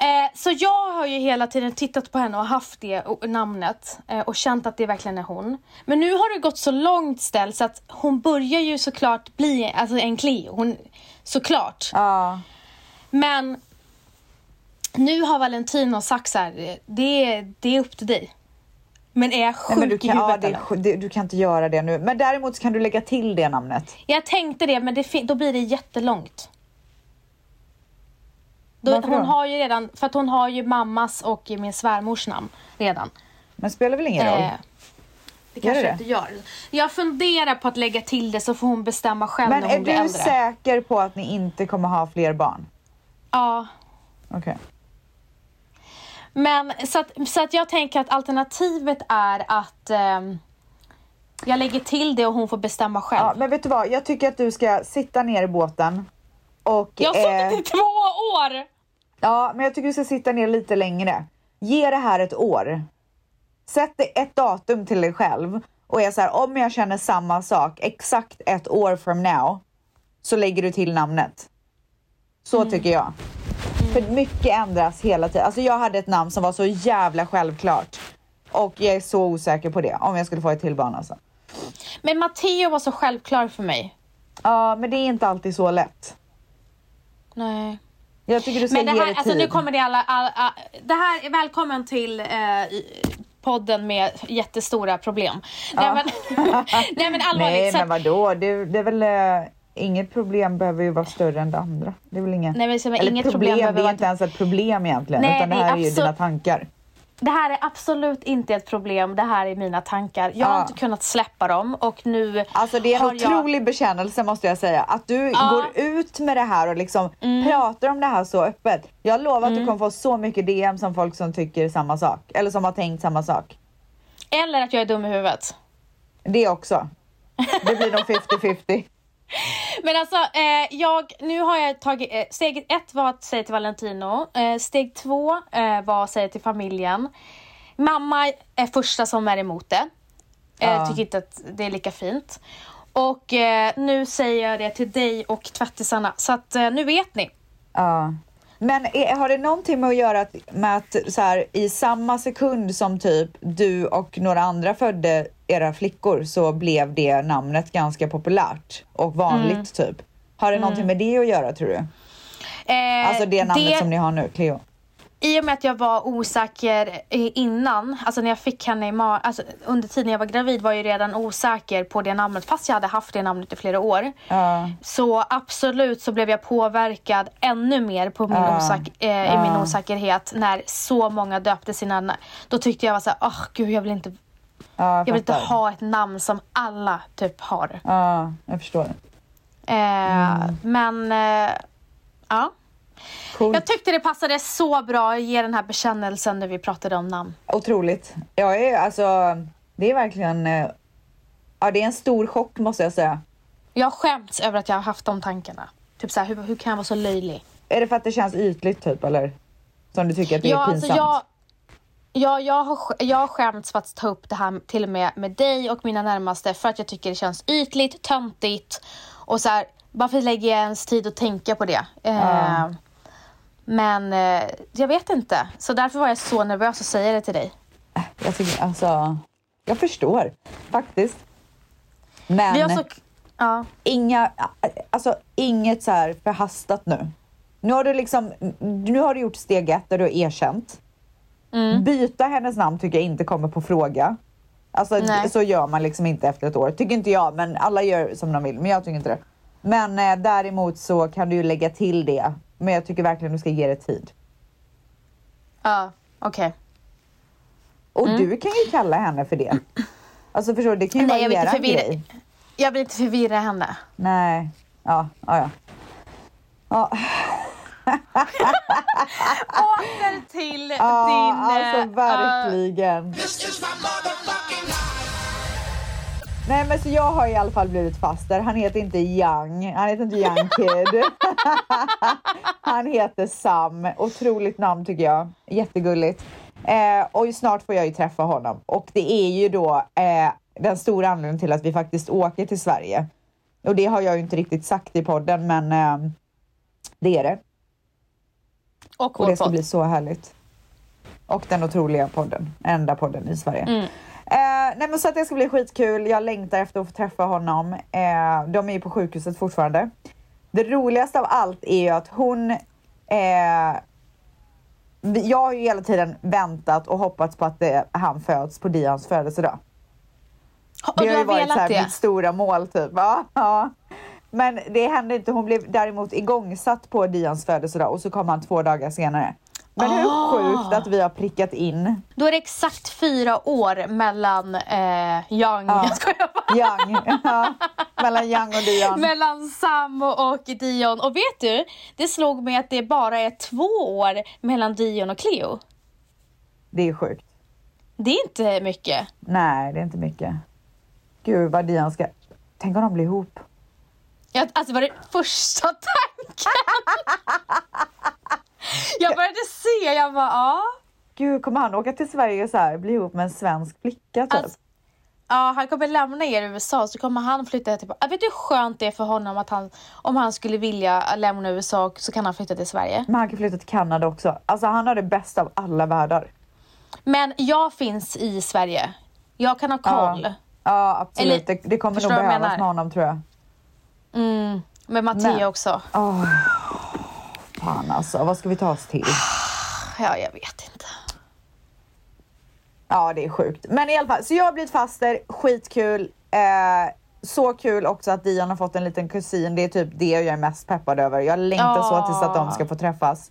Eh, så jag har ju hela tiden tittat på henne och haft det o- namnet eh, och känt att det verkligen är hon. Men nu har det gått så långt ställt så att hon börjar ju såklart bli alltså en Cleo. Hon, såklart. Ja. Men nu har Valentino sagt så här, eh, det, det är upp till dig. Men är jag Nej, sjuk men du, i kan, ja, huvudet är sj- det, du kan inte göra det nu. Men däremot kan du lägga till det namnet. Jag tänkte det men det, då blir det jättelångt. Då, Varför då? hon har ju redan, för att hon har ju mammas och min svärmors namn redan. Men spelar väl ingen roll? Eh, det kanske det inte gör. Jag funderar på att lägga till det så får hon bestämma själv Men när är hon blir du äldre. säker på att ni inte kommer ha fler barn? Ja. Okej. Men så att, så att jag tänker att alternativet är att ehm, jag lägger till det och hon får bestämma själv. Ja, men vet du vad? Jag tycker att du ska sitta ner i båten. Och, jag har eh, suttit i två år! Ja, men jag tycker du ska sitta ner lite längre. Ge det här ett år. Sätt ett datum till dig själv och är så här, om jag känner samma sak exakt ett år from now så lägger du till namnet. Så Mm. tycker jag. För mycket ändras hela tiden. Alltså jag hade ett namn som var så jävla självklart och jag är så osäker på det om jag skulle få ett till barn alltså. Men Matteo var så självklar för mig. Ja, men det är inte alltid så lätt. Nej. Jag tycker du ska Men det ge här, det alltså tid. nu kommer det alla, alla, alla det här är välkommen till eh, podden med jättestora problem. Nej, men, nej men allvarligt. Nej, men vadå? Det, det är väl eh, inget problem behöver ju vara större än det andra. Det är väl inget, Nej, men eller inget problem, problem det är inte ens ett problem egentligen. Nej, utan det det är här är ju absolut- dina tankar. Det här är absolut inte ett problem, det här är mina tankar. Jag har Ja. inte kunnat släppa dem och nu Alltså det är en har jag... otrolig bekännelse måste jag säga. Att du Ja. Mm. går ut med det här och liksom pratar om det här så öppet. Jag lovar att du kommer få så mycket DM som folk som tycker samma sak. Eller som har tänkt samma sak. Eller att jag är dum i huvudet. Det också. Det blir nog 50-50. Men alltså, eh, jag, nu har jag tagit, eh, steg ett var att säga till Valentino, eh, steg två eh, var att säga till familjen. Mamma är första som är emot det. Eh, Ja. Tycker inte att det är lika fint. Och eh, nu säger jag det till dig och tvättisarna, så att nu vet ni. Ja. Men är, har det någonting med att göra att, med att så här, i samma sekund som typ du och några andra födde era flickor så blev det namnet ganska populärt och vanligt Mm. typ? Har det någonting med det att göra tror du? Eh, Alltså det namnet som ni har nu, Cleo? I och med att jag var osäker eh, innan, alltså när jag fick henne i ma- alltså under tiden jag var gravid var jag redan osäker på det namnet fast jag hade haft det namnet i flera år. Ja. Så absolut så blev jag påverkad ännu mer på min Ja. osäk- eh, i min osäkerhet när så många döpte sina na- Då tyckte jag var såhär, åh gud jag vill inte, Ja, jag vill inte ha ett namn som alla typ har. Ja, jag förstår. Eh, Mm. Men eh, ja. Coolt. Jag tyckte det passade så bra att ge den här bekännelsen när vi pratade om namn. Otroligt. Jag är alltså, det är verkligen, eh, ja det är en stor chock måste jag säga. Jag skämts över att jag har haft de tankarna. Typ såhär, hur, hur kan jag vara så löjlig? Är det för att det känns ytligt typ eller? Som du tycker att det är Ja, pinsamt? alltså jag, ja, jag, har, jag har skämts för att ta upp det här till och med med dig och mina närmaste för att jag tycker det känns ytligt, töntigt och så här, varför lägger jag ens tid att tänka på det? Eh, men eh, jag vet inte, så därför var jag så nervös att säga det till dig. Jag tycker alltså, jag förstår faktiskt. Men Vi har så, ja. inga, alltså inget så här förhastat nu. Nu har du liksom, nu har du gjort steg ett där du har erkänt. Mm. Byta hennes namn tycker jag inte kommer på fråga. Alltså Nej. så gör man liksom inte efter ett år. Tycker inte jag, men alla gör som de vill. Men jag tycker inte det. Men eh, däremot så kan du ju lägga till det. Men jag tycker verkligen du ska ge det tid. Ja, okej. Och Mm. du kan ju kalla henne för det. Alltså förstår du, det kan ju Nej, jag vill vara förvirra, grej. jag vill inte förvirra henne. Nej, ja, ja, ja. ja. Åter till Ja, din... alltså eh, verkligen. This Nej men så jag har i alla fall blivit faster. Han heter inte Young. Han heter inte Young Kid. han heter Sam. Otroligt namn tycker jag. Jättegulligt. Eh, och snart får jag ju träffa honom. Och det är ju då eh, den stora anledningen till att vi faktiskt åker till Sverige. Och det har jag ju inte riktigt sagt i podden men eh, det är det. och Och det ska podd. bli så härligt. Och den otroliga podden. Enda podden i Sverige. Mm. Eh, nej men så att det ska bli skitkul. Jag längtar efter att få träffa honom. Eh, de är ju på sjukhuset fortfarande. Det roligaste av allt är ju att hon... Eh, jag har ju hela tiden väntat och hoppats på att det, han föds på Dians födelsedag. Och Det du har ju varit så här velat mitt det? stora mål typ. Ja, ja. Men det hände inte. Hon blev däremot igångsatt på Dians födelsedag och så kom han två dagar senare. Men hur Ah. sjukt att vi har prickat in Då är det exakt fyra år mellan eh, Young, Ja. jag skojar bara. Young. ja, mellan Young och Dion. mellan Sam och Dion. Och vet du, det slog mig att det bara är två år mellan Dion och Cleo. Det är sjukt. Det är inte mycket. Nej, det är inte mycket. Gud vad Dion ska... Tänk om de blir ihop. Jag, alltså var det första tanken. jag började se, jag bara ja. Gud, kommer han åka till Sverige och så här, bli ihop med en svensk flicka typ? Alltså, Ja, han kommer lämna er i USA så kommer han flytta till... Jag vet du hur skönt det är för honom att han, om han skulle vilja lämna USA så kan han flytta till Sverige. Men han kan flytta till Kanada också. Alltså han har det bästa av alla världar. Men jag finns i Sverige. Jag kan ha koll. Ja, ja absolut. Eller- det, det kommer nog behövas med honom tror jag. Mm, med Mattia Men- också. Åh, fan alltså, vad ska vi ta oss till? Ja, jag vet inte. Ja, det är sjukt. Men i alla fall, så jag har blivit faster, skitkul. Eh, så kul också att Dion har fått en liten kusin. Det är typ det jag är mest peppad över. Jag längtar så tills att de ska få träffas.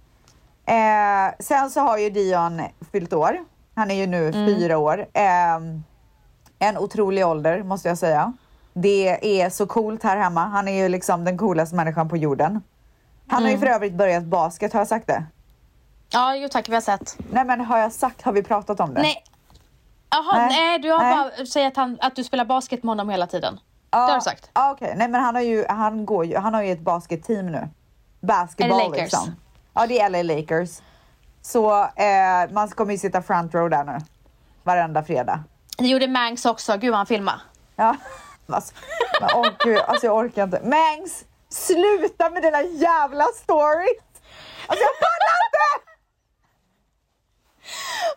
Eh, sen så har ju Dion fyllt år. Han är ju nu fyra år. Eh, en otrolig ålder måste jag säga. Det är så coolt här hemma. Han är ju liksom den coolaste människan på jorden. Han har ju för övrigt börjat basket, har jag sagt det? Ja, jo tack, vi har sett. Nej men har jag sagt, har vi pratat om det? Nej. Jaha, Nej. nej. du har Nej. bara sagt att, han, att du spelar basket med honom hela tiden. Ja, Det har du sagt. Ja, okej. Nej, men han har ju, han går ju, han har ju ett basketteam nu. Basketball Lakers? liksom. Ja, det är LA Lakers. Så eh, man kommer ju sitta front row där nu. Varenda fredag. Det gjorde Mangs också. Gud vad han filmade. Ja. Alltså, men, åh gud, alltså jag orkar inte. Mangs, sluta med dina jävla stories! Alltså jag pallar inte!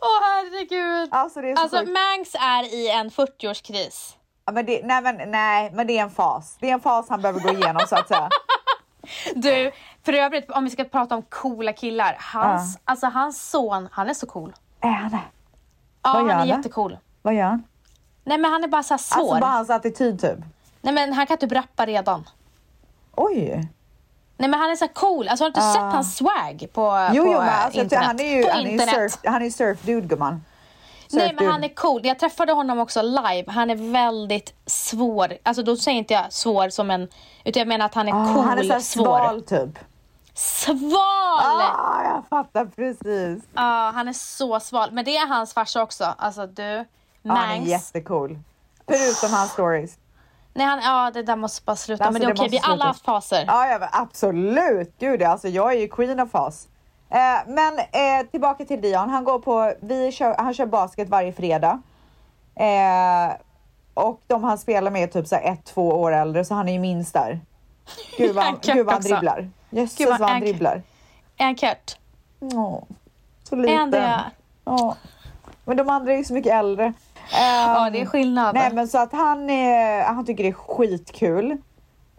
Åh herregud. Alltså det är så Alltså sjukt. Mangs är i en 40-årskris. Ja, men det, nej, men, nej, men det är en fas. Det är en fas han behöver gå igenom så att säga. Du, för övrigt om vi ska prata om coola killar. Hans, alltså hans son, han är så cool. Är han det? Ja, han är han jättecool. Vad gör han? Nej men han är bara så här svår. Alltså bara hans attityd typ. Nej men han kan typ rappa redan. Oj! Nej men han är så cool. Alltså har du inte Ah. sett hans swag på, Jo, på jo, men alltså, jag tror internet? han är ju på han är surf, han är surf-dude gumman. Nej men han är cool. Jag träffade honom också live. Han är väldigt svår. Alltså då säger inte jag svår som en... Utan jag menar att han är Ah, cool, han är så sval typ. Sval! Ah, jag fattar precis. Ja, han är så sval. Men det är hans farsa också. Alltså du, Ja, han är Mangs. jättecool. Förutom hans stories. Nej, han, ja, det där måste bara sluta. Alltså, men det är okej, vi har alla haft faser. Ja, ja absolut. Gud, alltså jag är ju queen of fas. Eh, men eh, tillbaka till Dion. Han går på, vi kör, han kör basket varje fredag. Eh, och de han spelar med är typ så ett, två år äldre, så han är ju minst där. Gud vad han, gud vad han dribblar. Jösses vad han han- dribblar. Han kört? Åh, så liten. det? Ja. Men de andra är ju så mycket äldre. Ja, Ehm, det är skillnad. Nej men så att han, är, han tycker det är skitkul.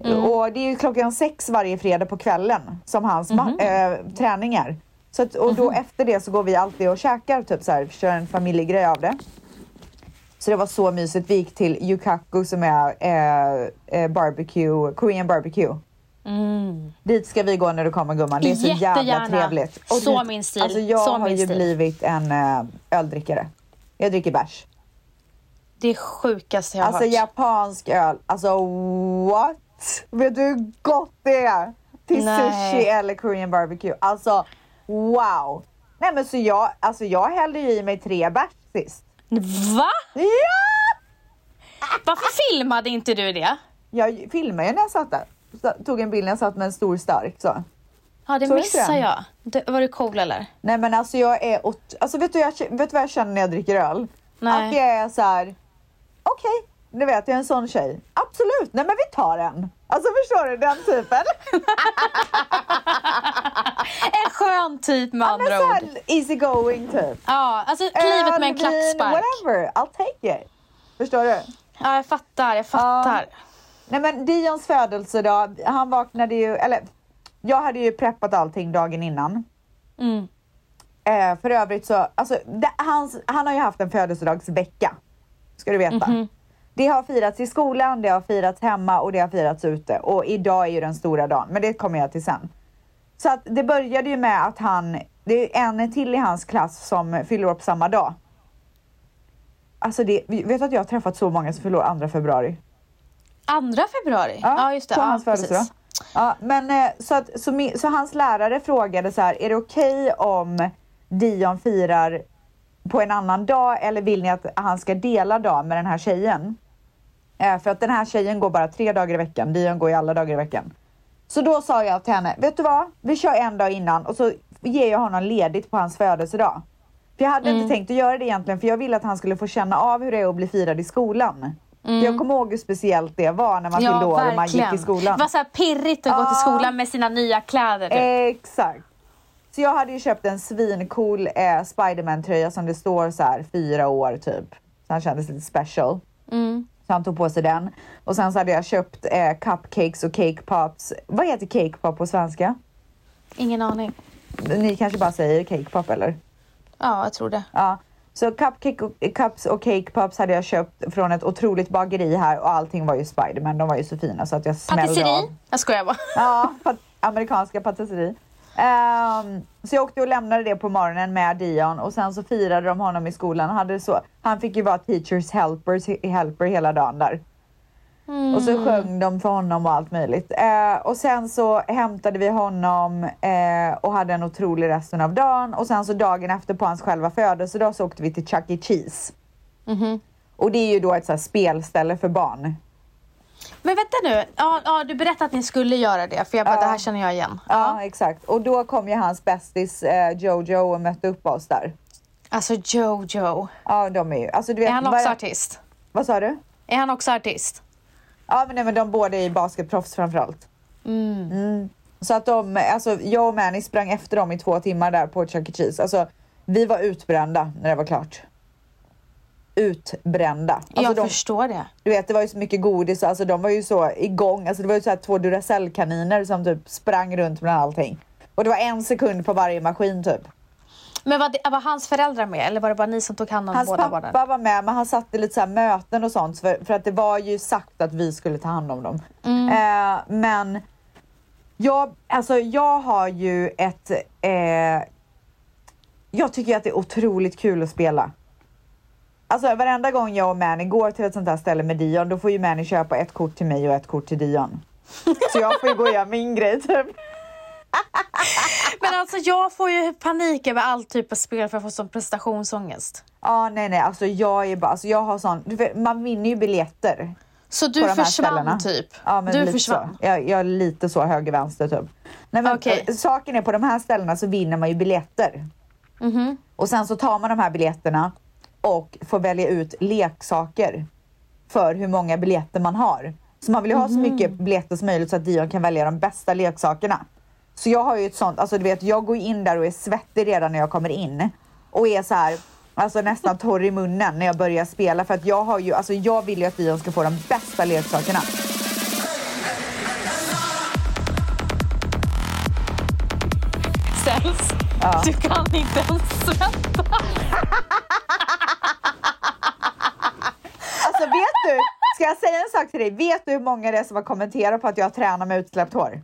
Mm. Och det är ju klockan sex varje fredag på kvällen som hans Mhm. ma- äh, träningar. Så att, och då efter det så går vi alltid och käkar, typ så här, kör en familjegrej av det. Så det var så mysigt. Vi gick till Yukaku som är eh, barbecue, Korean barbecue. Mm. Dit ska vi gå när du kommer gumman. Det är så jävla Jättegärna. trevligt. Så dit- min stil. Alltså jag Så har ju stil. blivit en uh, öldrickare. Jag dricker bärs. Det sjukaste jag har Alltså hört. japansk öl. Alltså what? Vet du hur gott det är? till Nej. sushi eller Korean barbecue. Alltså wow! Nej men så jag, alltså jag hällde ju i mig tre bärs sist. Va? Ja! Varför filmade inte du det? Jag filmade ju när jag satt där. Så, tog en bild när jag satt med en stor stark så. Ja, det inte missade jag. Det, var du cool eller? Nej men alltså jag är, alltså vet du, jag, vet du vad jag känner när jag dricker öl? Nej. Att jag är så här. Okej, du vet jag är en sån tjej. Absolut, nej men vi tar en. Alltså förstår du den typen? En skön typ med andra ord. easy going typ. Ja, alltså klivet med en klackspark. Whatever, I'll take it. Förstår du? Ja, jag fattar, jag fattar. Nej men Dions födelsedag, han vaknade ju, eller jag hade ju preppat allting dagen innan. Mm. Eh, för övrigt så, alltså det, hans, han har ju haft en födelsedagsvecka. Ska du veta. Mhm. Det har firats i skolan, det har firats hemma och det har firats ute. Och idag är ju den stora dagen, men det kommer jag till sen. Så att det började ju med att han, det är en till i hans klass som fyller på samma dag. Alltså det, vet du att jag har träffat så många som fyller år 2 februari? Andra februari? Ja, just det. på Ja, hans födelsedag. Ja, men eh, så, att, så, så hans lärare frågade så här, är det okej om Dion firar på en annan dag eller vill ni att han ska dela dag med den här tjejen? Eh, för att den här tjejen går bara tre dagar i veckan, Dion går ju alla dagar i veckan. Så då sa jag till henne, vet du vad? Vi kör en dag innan och så ger jag honom ledigt på hans födelsedag. För jag hade Mm. inte tänkt att göra det egentligen för jag ville att han skulle få känna av hur det är att bli firad i skolan. För jag kommer ihåg hur speciellt det var när man Mm. Ja, fyllde år och man gick i skolan. Det var så pirrigt att gå till skolan med sina nya kläder. typ. Exakt. Så jag hade ju köpt en svincool eh, Spiderman-tröja som det står så här fyra år typ. Så han kändes lite special. Mm. Så han tog på sig den. Och sen så hade jag köpt eh, cupcakes och cake pops. Vad heter cake pop på svenska? Ingen aning. Ni kanske bara säger cake pop eller? Ja, jag tror det. Ja. Så cupcake och, cups och cake pops hade jag köpt från ett otroligt bageri här och allting var ju Spiderman. De var ju så fina så att jag smällde av. Patisserie? Jag skojar bara. Ja, pat- amerikanska patisserie. Ehm, så jag åkte och lämnade det på morgonen med Dion och sen så firade de honom i skolan. Hade så, han fick ju vara teachers helpers, helper hela dagen där. Och så sjöng de för honom och allt möjligt. Eh, och sen så hämtade vi honom eh, och hade en otrolig resten av dagen. Och sen så dagen efter på hans själva födelsedag så åkte vi till Chuck E. Cheese. Och det är ju då ett så spelställe för barn. Men vänta nu. Ja, ja, du berättade att ni skulle göra det. För jag bara, Ja. det här känner jag igen. Ja, exakt. Och då kom ju hans bästis eh, Jojo och mötte upp oss där. Alltså Jojo. Ja, de är ju... Alltså, du vet, Är han också vad, artist? Vad sa du? Är han också artist? Ja, men, nej, men de båda är basketproffs framförallt. Mm. Så att de, alltså jag och Manny sprang efter dem i två timmar där på Chuck E. Cheese. Alltså, vi var utbrända när det var klart. Utbrända. Alltså, jag de, förstår det. du vet, det var ju så mycket godis, alltså de var ju så igång. Alltså det var ju så här två Duracell-kaniner som typ sprang runt bland allting. Och det var en sekund på varje maskin typ. Men var, det, var hans föräldrar med eller var det bara ni som tog hand om Hans båda pappa barnen? var med men han satte lite så möten och sånt för, för att det var ju sagt att vi skulle ta hand om dem. Mm. Eh, men jag, alltså jag har ju ett... Eh, jag tycker att det är otroligt kul att spela. Alltså varenda gång jag och Manny går till ett sånt här ställe med Dion då får ju Manny köpa ett kort till mig och ett kort till Dion. Så jag får ju gå och göra min grej typ. Men alltså jag får ju panik över all typ av spel för jag får sån prestationsångest. Ja nej nej alltså jag är bara, alltså jag har sån, man vinner ju biljetter. Så du försvann typ? Ja, men du försvann? Så. Jag, jag är lite så höger-vänster typ. Nej, men, Okej. eh, Saken är på de här ställena så vinner man ju biljetter. Mhm. Och sen så tar man de här biljetterna och får välja ut leksaker för hur många biljetter man har. Så man vill ju ha så mycket biljetter som möjligt så att Dion kan välja de bästa leksakerna. Så jag har ju ett sånt, alltså du vet jag går in där och är svettig redan när jag kommer in. Och är så här, alltså nästan torr i munnen när jag börjar spela för att jag har ju, alltså jag vill ju att Dion ska få de bästa leksakerna. Ställs. Ja. Du kan inte ens vänta. Vet du, ska jag säga en sak till dig? Vet du hur många det är som har kommenterat på att jag tränar med utsläppt hår?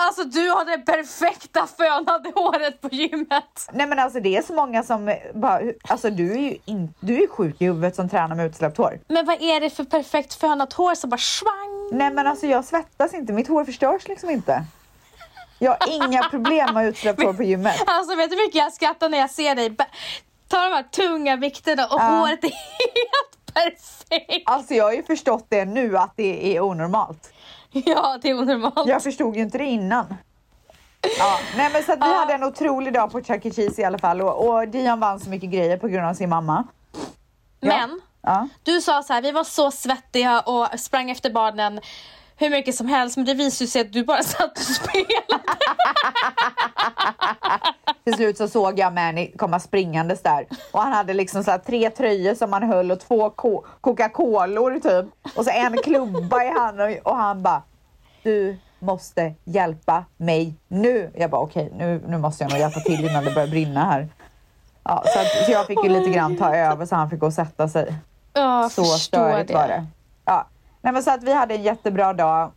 Alltså du har det perfekta fönade håret på gymmet. Nej men alltså det är så många som bara, alltså du är ju in, du är sjuk i huvudet som tränar med utsläppt hår. Men vad är det för perfekt fönat hår som bara svang? Nej men alltså jag svettas inte, mitt hår förstörs liksom inte. Jag har inga problem med utsläppt hår på gymmet. Alltså vet du hur mycket jag skrattar när jag ser dig ta de här tunga vikterna och Ja. håret är helt perfekt. Alltså jag har ju förstått det nu att det är onormalt. Ja, det är onormalt. Jag förstod ju inte det innan. Ja, nej men så vi hade en otrolig dag på Chuck E. Cheese i alla fall och, och Dion vann så mycket grejer på grund av sin mamma. Ja. Men Ja. du sa så här, vi var så svettiga och sprang efter barnen hur mycket som helst men det visade sig att du bara satt och spelade. Till slut så såg jag Manny komma springandes där och han hade liksom så tre tröjor som han höll och två co- Coca-Color typ och så en klubba i handen och, han bara Du måste hjälpa mig nu. Jag bara okej nu, nu måste jag nog hjälpa till innan det börjar brinna här. Ja, så, att, så jag fick ju lite grann ta över så han fick gå och sätta sig. Ja, Så störigt det. var det. Ja. Nej, men så att vi hade en jättebra dag.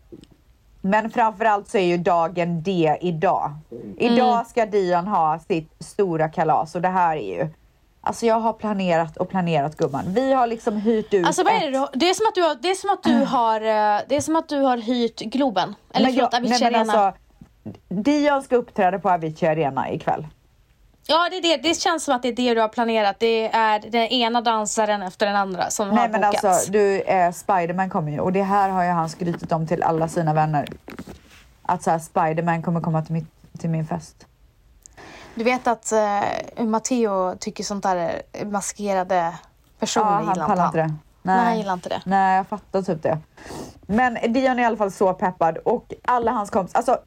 Men framförallt så är ju dagen D idag. Idag Mm. ska Dion ha sitt stora kalas och det här är ju Alltså jag har planerat och planerat gumman. Vi har liksom hyrt ut Alltså vad är det ett-? Det är som att du har, det är som att du har, eh, det är som att du har hyrt Globen. Eller Men förlåt, jag- Avicii nej, men Arena. alltså, Dion ska uppträda på Avicii Arena ikväll. Ja, det, är det, det känns som att det är det du har planerat. Det är den ena dansaren efter den andra som har Nej men bokats. alltså du, eh, Spiderman kommer ju och det här har ju han skrytit om till alla sina vänner. Att så här, Spiderman kommer komma till, mitt, till min fest. Du vet att uh, Matteo tycker sånt där är maskerade personer Ja, han pallar inte det. Nej, han gillar inte det. Nej, jag fattar typ det. Men Dion är i alla fall så peppad och alla hans kompisar, alltså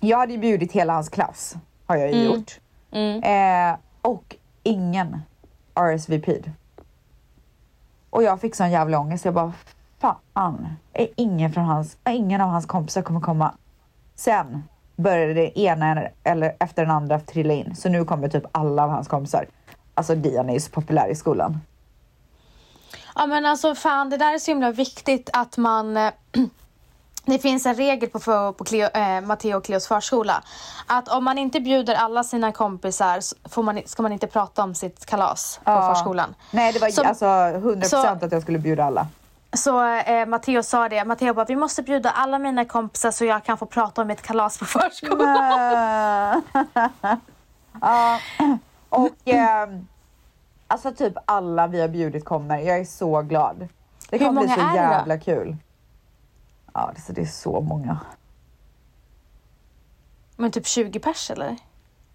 jag hade ju bjudit hela hans klass, har jag ju gjort. Mm. Eh, och ingen RSVP'd. Och jag fick sån jävla ångest, jag bara fan, är ingen, från hans, ingen av hans kompisar kommer komma. Sen började det ena eller efter den andra trilla in, så nu kommer typ alla av hans kompisar. Alltså Dion är ju så populär i skolan. Ja men alltså fan, det där är så himla viktigt att man eh, Det finns en regel på, på Cleo, eh, Matteo och Cleos förskola. Att om man inte bjuder alla sina kompisar så får man, ska man inte prata om sitt kalas på Ja. förskolan. Nej, det var Så- alltså 100% så- att jag skulle bjuda alla. Så eh, Matteo sa det. Matteo bara, vi måste bjuda alla mina kompisar så jag kan få prata om mitt kalas på förskolan. ja, och ehm, alltså typ alla vi har bjudit kommer. Jag är så glad. Det kommer bli så det då? jävla kul. Ja, det, så det är så många. Men typ 20 pers eller?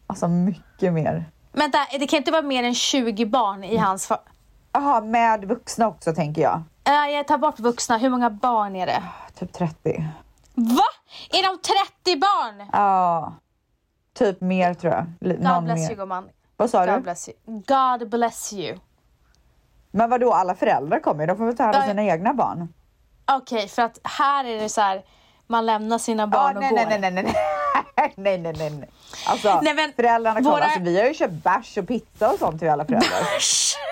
Alltså mycket mer. Vänta, det kan inte vara mer än 20 barn i hans... Jaha, med vuxna också tänker jag. Äh, jag tar bort vuxna. Hur många barn är det? Typ 30. Va? Är de 30 barn? Ja, typ mer tror jag. Li- God Någon bless mer. you gumman. Vad sa God du? bless you. God bless you. Men vad då alla föräldrar kommer ju. De får väl ta hand om sina egna barn. Okej, för att här är det så här. Man lämnar sina barn Ja, och nej, går. nej, nej, nej, nej. nej, nej, nej, nej. Alltså, Nej, men föräldrarna våra- Alltså, vi har ju köpt bärs och pizza och sånt till alla föräldrar. Äsch.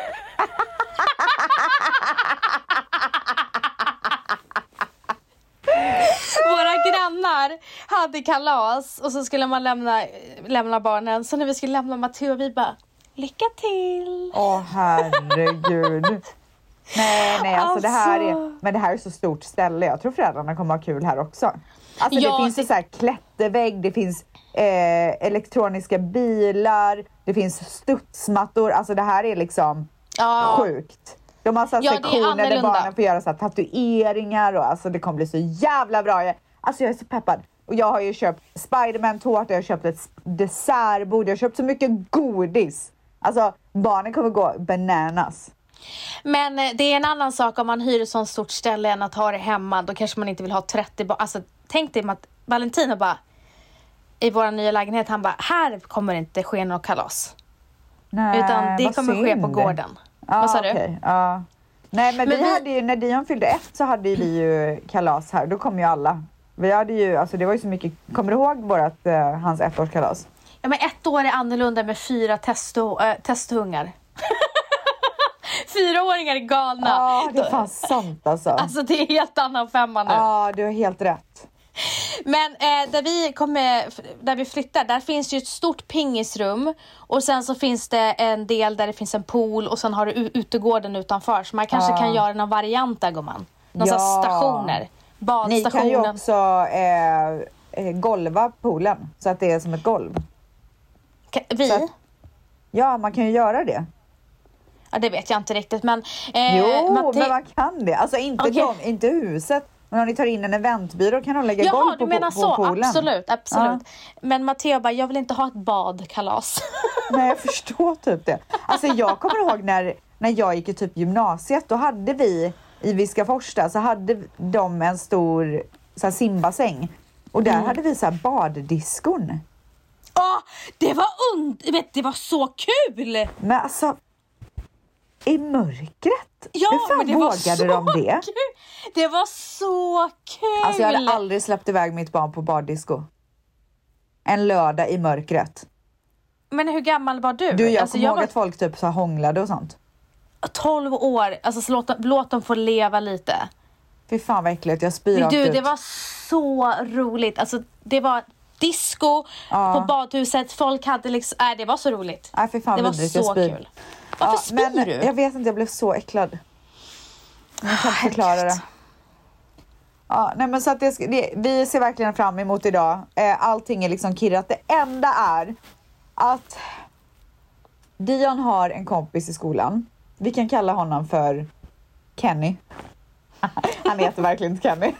Våra grannar hade kalas och så skulle man lämna, lämna barnen. Så när vi skulle lämna Matteo, vi bara lycka till. Åh herregud. Nej, nej, alltså, det här är, Alltså. men det här är så stort ställe. Jag tror föräldrarna kommer ha kul här också. Alltså Ja, det finns det- så här klättervägg, det finns eh, elektroniska bilar, det finns studsmattor. Alltså det här är liksom Ja, sjukt. De har så Ja, sektioner där barnen får göra så här tatueringar och alltså det kommer bli så jävla bra. Alltså jag är så peppad. Och jag har ju köpt Spiderman-tårta, jag har köpt ett dessertbord, jag har köpt så mycket godis. Alltså barnen kommer gå bananas. Men eh, det är en annan sak om man hyr ett sånt stort ställe än att ha det hemma. Då kanske man inte vill ha 30 barn. Alltså tänk dig att Valentino bara i vår nya lägenhet, han bara här kommer det inte ske något kalas. Nej, Utan det kommer ske på synd. gården. Ja, Vad sa du? okej, Ja. Nej men, Men vi, vi- hade ju, när Dion fyllde ett så hade vi ju kalas här, då kom ju alla. Vi hade ju, alltså det var ju så mycket, kommer du ihåg vårat, eh, hans ettårskalas? Ja men ett år är annorlunda med fyra testo, äh, testhungar. Fyraåringar är galna. Ja, det är fan sant alltså. Alltså det är helt annan femma nu. Ja, du har helt rätt. Men eh, där vi kommer, där vi flyttar, där finns ju ett stort pingisrum och sen så finns det en del där det finns en pool och sen har du utegården utanför så man kanske Ja. kan göra någon variant där gumman. Någon Ja. stationer. Ni badstationen. kan ju också eh, eh, golva poolen så att det är som ett golv. Ka- Vi? Att- Ja, man kan ju göra det. Ja, det vet jag inte riktigt men... Eh, jo, Matte- men man kan det. Alltså inte, Okej. de, inte huset. Men om ni tar in en eventbyrå kan de lägga golv Jaha, på, du menar på, så. på poolen. Absolut, absolut. Men Matteo bara, jag vill inte ha ett badkalas. Nej, jag förstår typ det. Alltså jag kommer ihåg när, när jag gick i typ gymnasiet, då hade vi i Viskafors där, så hade de en stor så här, simbassäng. Och där Mm. hade vi så här baddiskon. Åh, det var und vet, det var så kul! Men alltså, i mörkret? Ja, Hur fan men det vågade de det? kul! Det var så kul! Alltså jag hade aldrig släppt iväg mitt barn på baddisco. En lördag i mörkret. Men hur gammal var du? Du, jag alltså, kommer ihåg var att folk typ så här hånglade och sånt. 12 år, alltså så låt, låt dem få leva lite. Fy fan vad äckligt, jag spyr Men du, ut. det var så roligt. Alltså, det var disco Ja. på badhuset, folk hade liksom, nej det var så roligt. Nej fy fan det var så kul. Varför spyr men du? Jag vet inte, jag blev så äcklad. Jag kan inte förklara det. Ja, nej men så att det, det, vi ser verkligen fram emot idag. Eh, allting är liksom kirrat. Det enda är att Dion har en kompis i skolan. Vi kan kalla honom för Kenny. Han heter verkligen inte Kenny.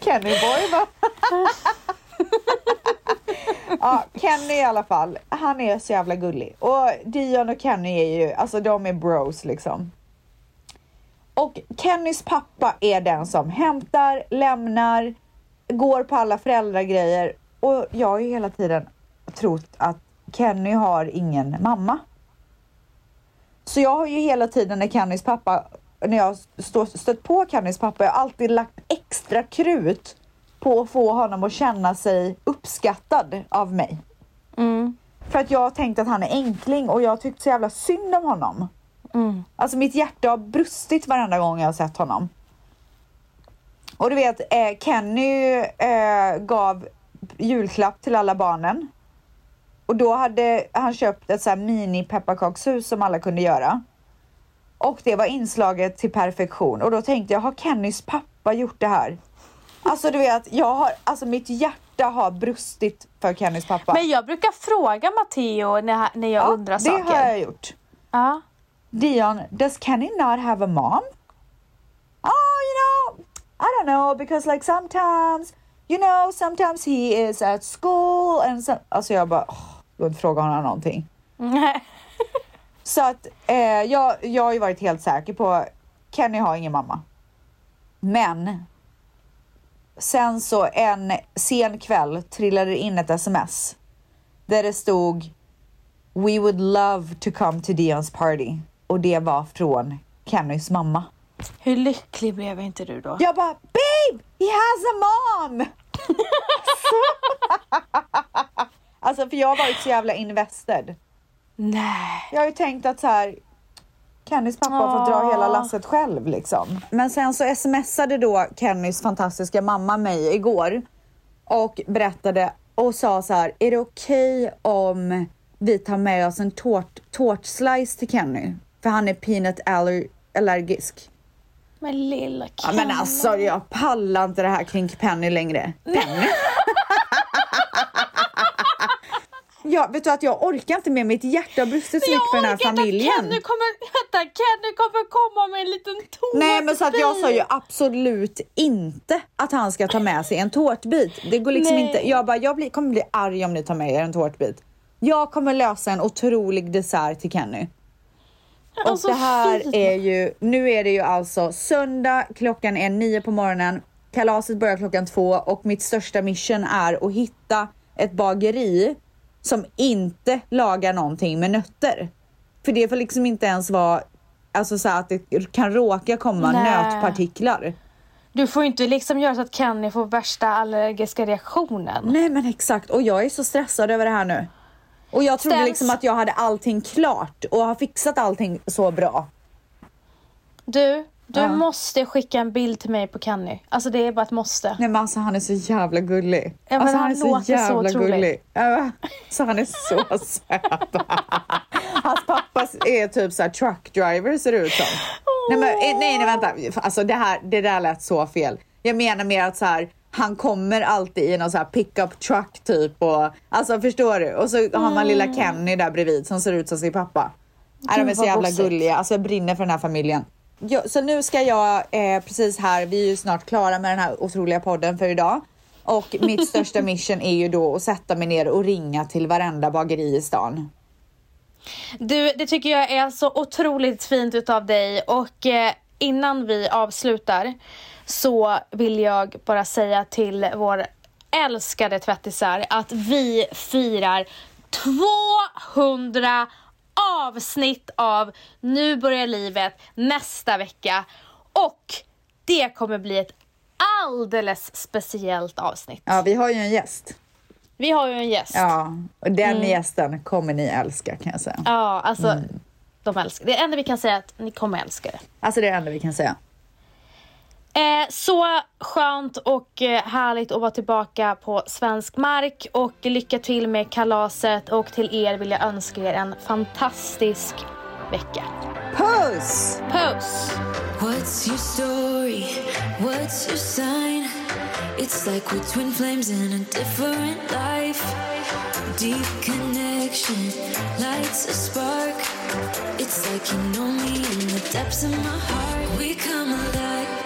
Kenny boy va? Ja, Kenny i alla fall. Han är så jävla gullig. Och Dion och Kenny är ju, alltså de är bros liksom. Och Kennys pappa är den som hämtar, lämnar, går på alla föräldragrejer. Och jag har ju hela tiden trott att Kenny har ingen mamma. Så jag har ju hela tiden när Kennys pappa, när jag stå, stött på Kennys pappa, jag har alltid lagt extra krut på att få honom att känna sig uppskattad av mig. Mm, För att jag har tänkt att han är enkling och jag har tyckt så jävla synd om honom. mm. Alltså mitt hjärta har brustit varenda gång jag har sett honom. Och du vet, eh, Kenny eh, gav julklapp till alla barnen. Och då hade han köpt ett så här mini pepparkakshus som alla kunde göra. Och det var inslaget till perfektion. Och då tänkte jag, har Kennys pappa gjort det här? Alltså du vet, jag har, alltså mitt hjärta har brustit för Kennys pappa. Men jag brukar fråga Matteo när, när jag ja, undrar det saker. har jag gjort. Ja. Dion, does Kenny not have a mom? Oh, you know, I don't know because like sometimes, you know, sometimes he is at school and some... Alltså jag bara, oh, jag inte fråga honom någonting. Så att eh, jag, jag har ju varit helt säker på Kenny har ingen mamma. Men sen så en sen kväll trillade in ett sms där det stod We would love to come to Dions party och det var från Kennys mamma. Hur lycklig blev inte du då? Jag bara babe, he has a mom! alltså för jag har varit så jävla invested. Nej. Jag har ju tänkt att så här Kennys pappa har fått dra Åh. hela lasset själv liksom. Men sen så smsade då Kennys fantastiska mamma mig igår och berättade och sa så här, är det okej om vi tar med oss en tårt, tårtslice till Kenny? För han är peanut aller, allergisk. Men lilla Ja, men Kenny. alltså jag pallar inte det här kring Penny längre. Penny? ja, vet du att jag orkar inte med mitt hjärta har brustit så mycket för den här familjen. Kenny kommer, vänta, Kenny kommer komma med en liten tårtbit. Nej men så att jag sa ju absolut inte att han ska ta med sig en tårtbit. Det går liksom Nej. inte. Jag bara, jag blir, kommer bli arg om ni tar med er en tårtbit. Jag kommer lösa en otrolig dessert till Kenny. Och Alltså, det här fy. är ju, nu är det ju alltså söndag, klockan är nio på morgonen. Kalaset börjar klockan två och mitt största mission är att hitta ett bageri som inte lagar någonting med nötter. För det får liksom inte ens vara, alltså så att det kan råka komma Nej. nötpartiklar. Du får inte liksom göra så att Kenny får värsta allergiska reaktionen. Nej men exakt och jag är så stressad över det här nu. Och jag trodde Ställs- liksom att jag hade allting klart och har fixat allting så bra. Du, du Ja. måste skicka en bild till mig på Kenny. Alltså det är bara ett måste. Nej men alltså han är så jävla gullig. Ja, alltså han är så så jävla otrolig. gullig. Så han är så söt. Hans pappa är typ så här truck driver ser det ut som. Nej, men, eh, nej, nej, vänta. Alltså det, här, det där lät så fel. Jag menar mer att så här, han kommer alltid i någon så här pickup truck typ och alltså förstår du? Och så har man lilla Kenny där bredvid som ser ut som sin pappa. Nej, de är så jävla gulliga. Alltså jag brinner för den här familjen. Ja, så nu ska jag eh, precis här, vi är ju snart klara med den här otroliga podden för idag. Och mitt största mission är ju då att sätta mig ner och ringa till varenda bageri i stan. Du, det tycker jag är så otroligt fint utav dig och eh, innan vi avslutar så vill jag bara säga till vår älskade tvättisar att vi firar 200 avsnitt av Nu börjar livet nästa vecka och det kommer bli ett alldeles speciellt avsnitt. Ja, vi har ju en gäst. Vi har ju en gäst. Ja, och den Mm. gästen kommer ni älska kan jag säga. Ja, alltså Mm. de älskar det. enda vi kan säga är att ni kommer älska det. Alltså det är det enda vi kan säga. Eh, så skönt och eh, härligt att vara tillbaka på svensk mark och lycka till med kalaset och till er vill jag önska er en fantastisk vecka. Puss! Puss! What's your story? What's your sign? It's like we're twin flames in a different life. Deep connection lights a spark. It's like you know me in the depths of my heart. We come alive.